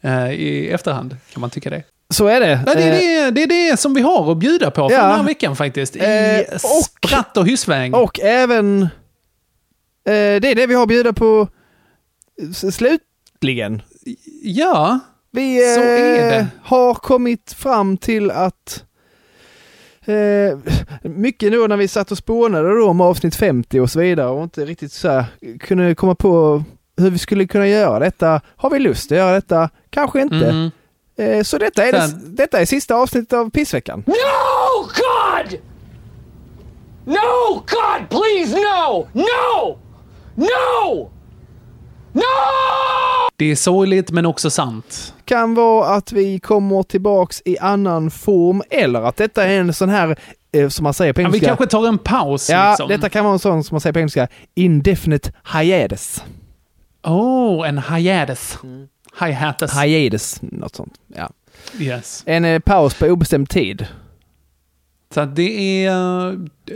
eh, I efterhand kan man tycka det. Så är det. Nej, det, Eh, är det, det är det som vi har att bjuda på för Ja. den här veckan faktiskt. I Eh, och- spratt och hyssväng. Och även... Eh, det är det vi har att bjuda på slutligen. Ja, Vi Så är eh, det. har kommit fram till att eh, mycket nu när vi satt och spånade då om avsnitt 50 och så vidare och inte riktigt så här kunde komma på hur vi skulle kunna göra detta. Har vi lust att göra detta? Kanske inte. Mm. Eh, så detta är, det, detta är sista avsnittet av Pissveckan. No, God! No, God, please, no! No! No! No! Det är sorgligt men också sant. Kan vara att vi kommer tillbaks i annan form eller att detta är en sån här, eh, som man säger på Ja, vi engelska. kanske tar en paus Ja, liksom. detta kan vara en sån som man säger på engelska, indefinite hiatus. Oh, en hiatus. Mm. Hi-hatus. Hiatus, något sånt. Ja. yes. En eh, paus på obestämd tid. Så det är... eh,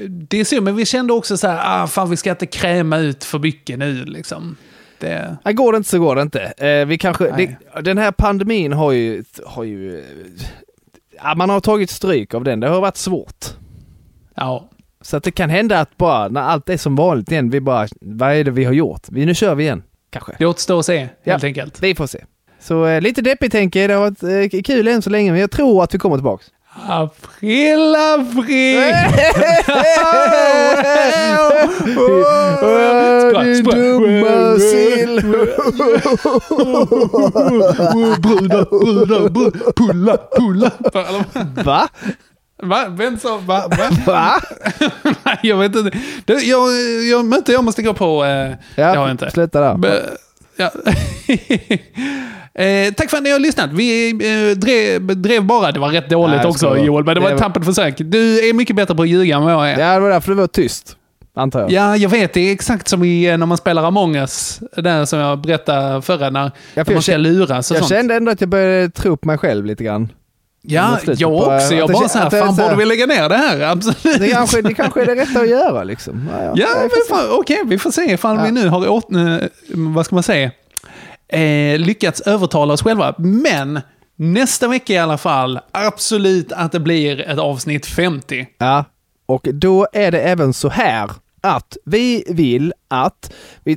Det är synd, men vi kände också så här, ah, fan vi ska inte kräma ut för mycket nu liksom. Det, Nej, går det inte så går det inte. Eh, vi kanske, det, den här pandemin har ju, har ju ja, man har tagit stryk av den. Det har varit svårt. ja. Så att det kan hända att bara när allt är som vanligt igen, vi bara, vad är det vi har gjort? Vi, nu kör vi igen, kanske. Det återstår att se, Ja. helt enkelt. Vi får se. Så eh, lite deppigt tänker jag. Det har varit eh, kul än så länge, men jag tror att vi kommer tillbaks. April, april! Din dumma sill! Brudar, brudar, brudar, pulla, pulla. Va? Va? Vem sa... Va? Va? Va? Nej, jag vet inte. Jag, jag, möte jag måste gå på. Eh, Ja, det har jag inte. sluta där. Be, ja. eh, tack för att ni har lyssnat. Vi eh, drev, drev bara. Det var rätt dåligt Nej, jag också. Joel, men det var Det ett var- tappert försök. Du är mycket bättre på att ljuga än vad jag är. Ja, det var därför det var tyst. Antar jag. Ja, jag vet. Det är exakt som i, eh, när man spelar Among us. Där som jag berättade förra, när, Ja, när man jag ska luras och Jag sånt. kände ändå att jag började tro på mig själv lite grann. Ja, jag på- också. Jag bara kän- så här, att det är fan så här- borde vi lägga ner det här? Absolut. Det kanske, det kanske är det rätta att göra liksom. Ja, ja. Ja, okej, vi får se ifall vi nu har åt, vad ska man säga, eh, lyckats övertala oss själva. Men nästa vecka i alla fall, absolut att det blir ett avsnitt 50. Ja, och då är det även så här att vi vill att, vi,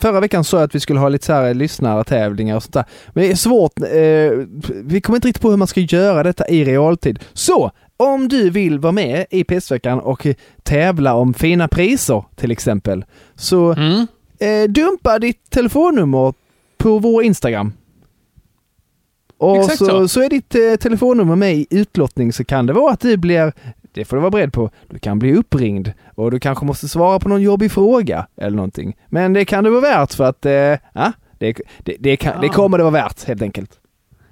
förra veckan sa jag att vi skulle ha lite så här lyssnartävlingar och sånt där. Men det är svårt, eh, vi kommer inte riktigt på hur man ska göra detta i realtid. Så, om du vill vara med i PS-veckan och tävla om fina priser till exempel, så Mm. eh, dumpa ditt telefonnummer på vår Instagram. Och så, så. så. är ditt eh, telefonnummer med i utlottning så kan det vara att du blir, det får du vara beredd på, du kan bli uppringd och du kanske måste svara på någon jobbig fråga eller någonting. Men det kan det vara värt för att, eh, ja, det, det, det, kan, det Ja. kommer det vara värt helt enkelt.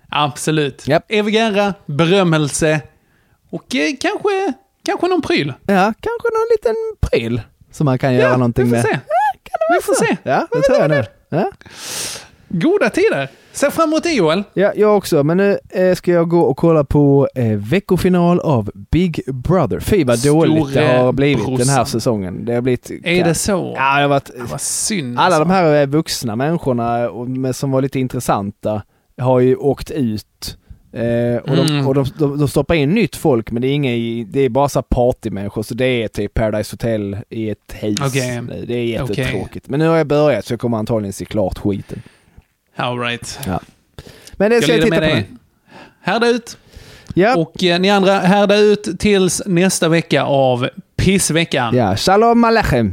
Absolut. Evig ära, berömmelse och eh, kanske, kanske någon pryl. Ja, kanske någon liten pryl som man kan göra Ja, någonting vi får med. se. Vi får se. Ja, det tror jag nu. Ja. Goda tider. Ser fram emot det Joel. Ja, jag också. Men nu eh, ska jag gå och kolla på eh, veckofinal av Big Brother. Fy vad dåligt det har blivit den här brorsan. säsongen. Det har blivit... Är det så? Ja, det har varit... Vad synd. Alla alltså. de här eh, vuxna människorna med, som var lite intressanta har ju åkt ut. Eh, och de, Mm. och de, de, de stoppar in nytt folk men det är inga, det är bara så partymänniskor så det är typ Paradise Hotel i ett hus. Nu. Det är jättetråkigt. Men nu har jag börjat så jag kommer antagligen se klart skiten. All right. Ja. Men det ska jag, leda titta med på. Härda ut. Ja. Och eh, ni andra, härda ut tills nästa vecka av Pissveckan. Ja, shalom alechem.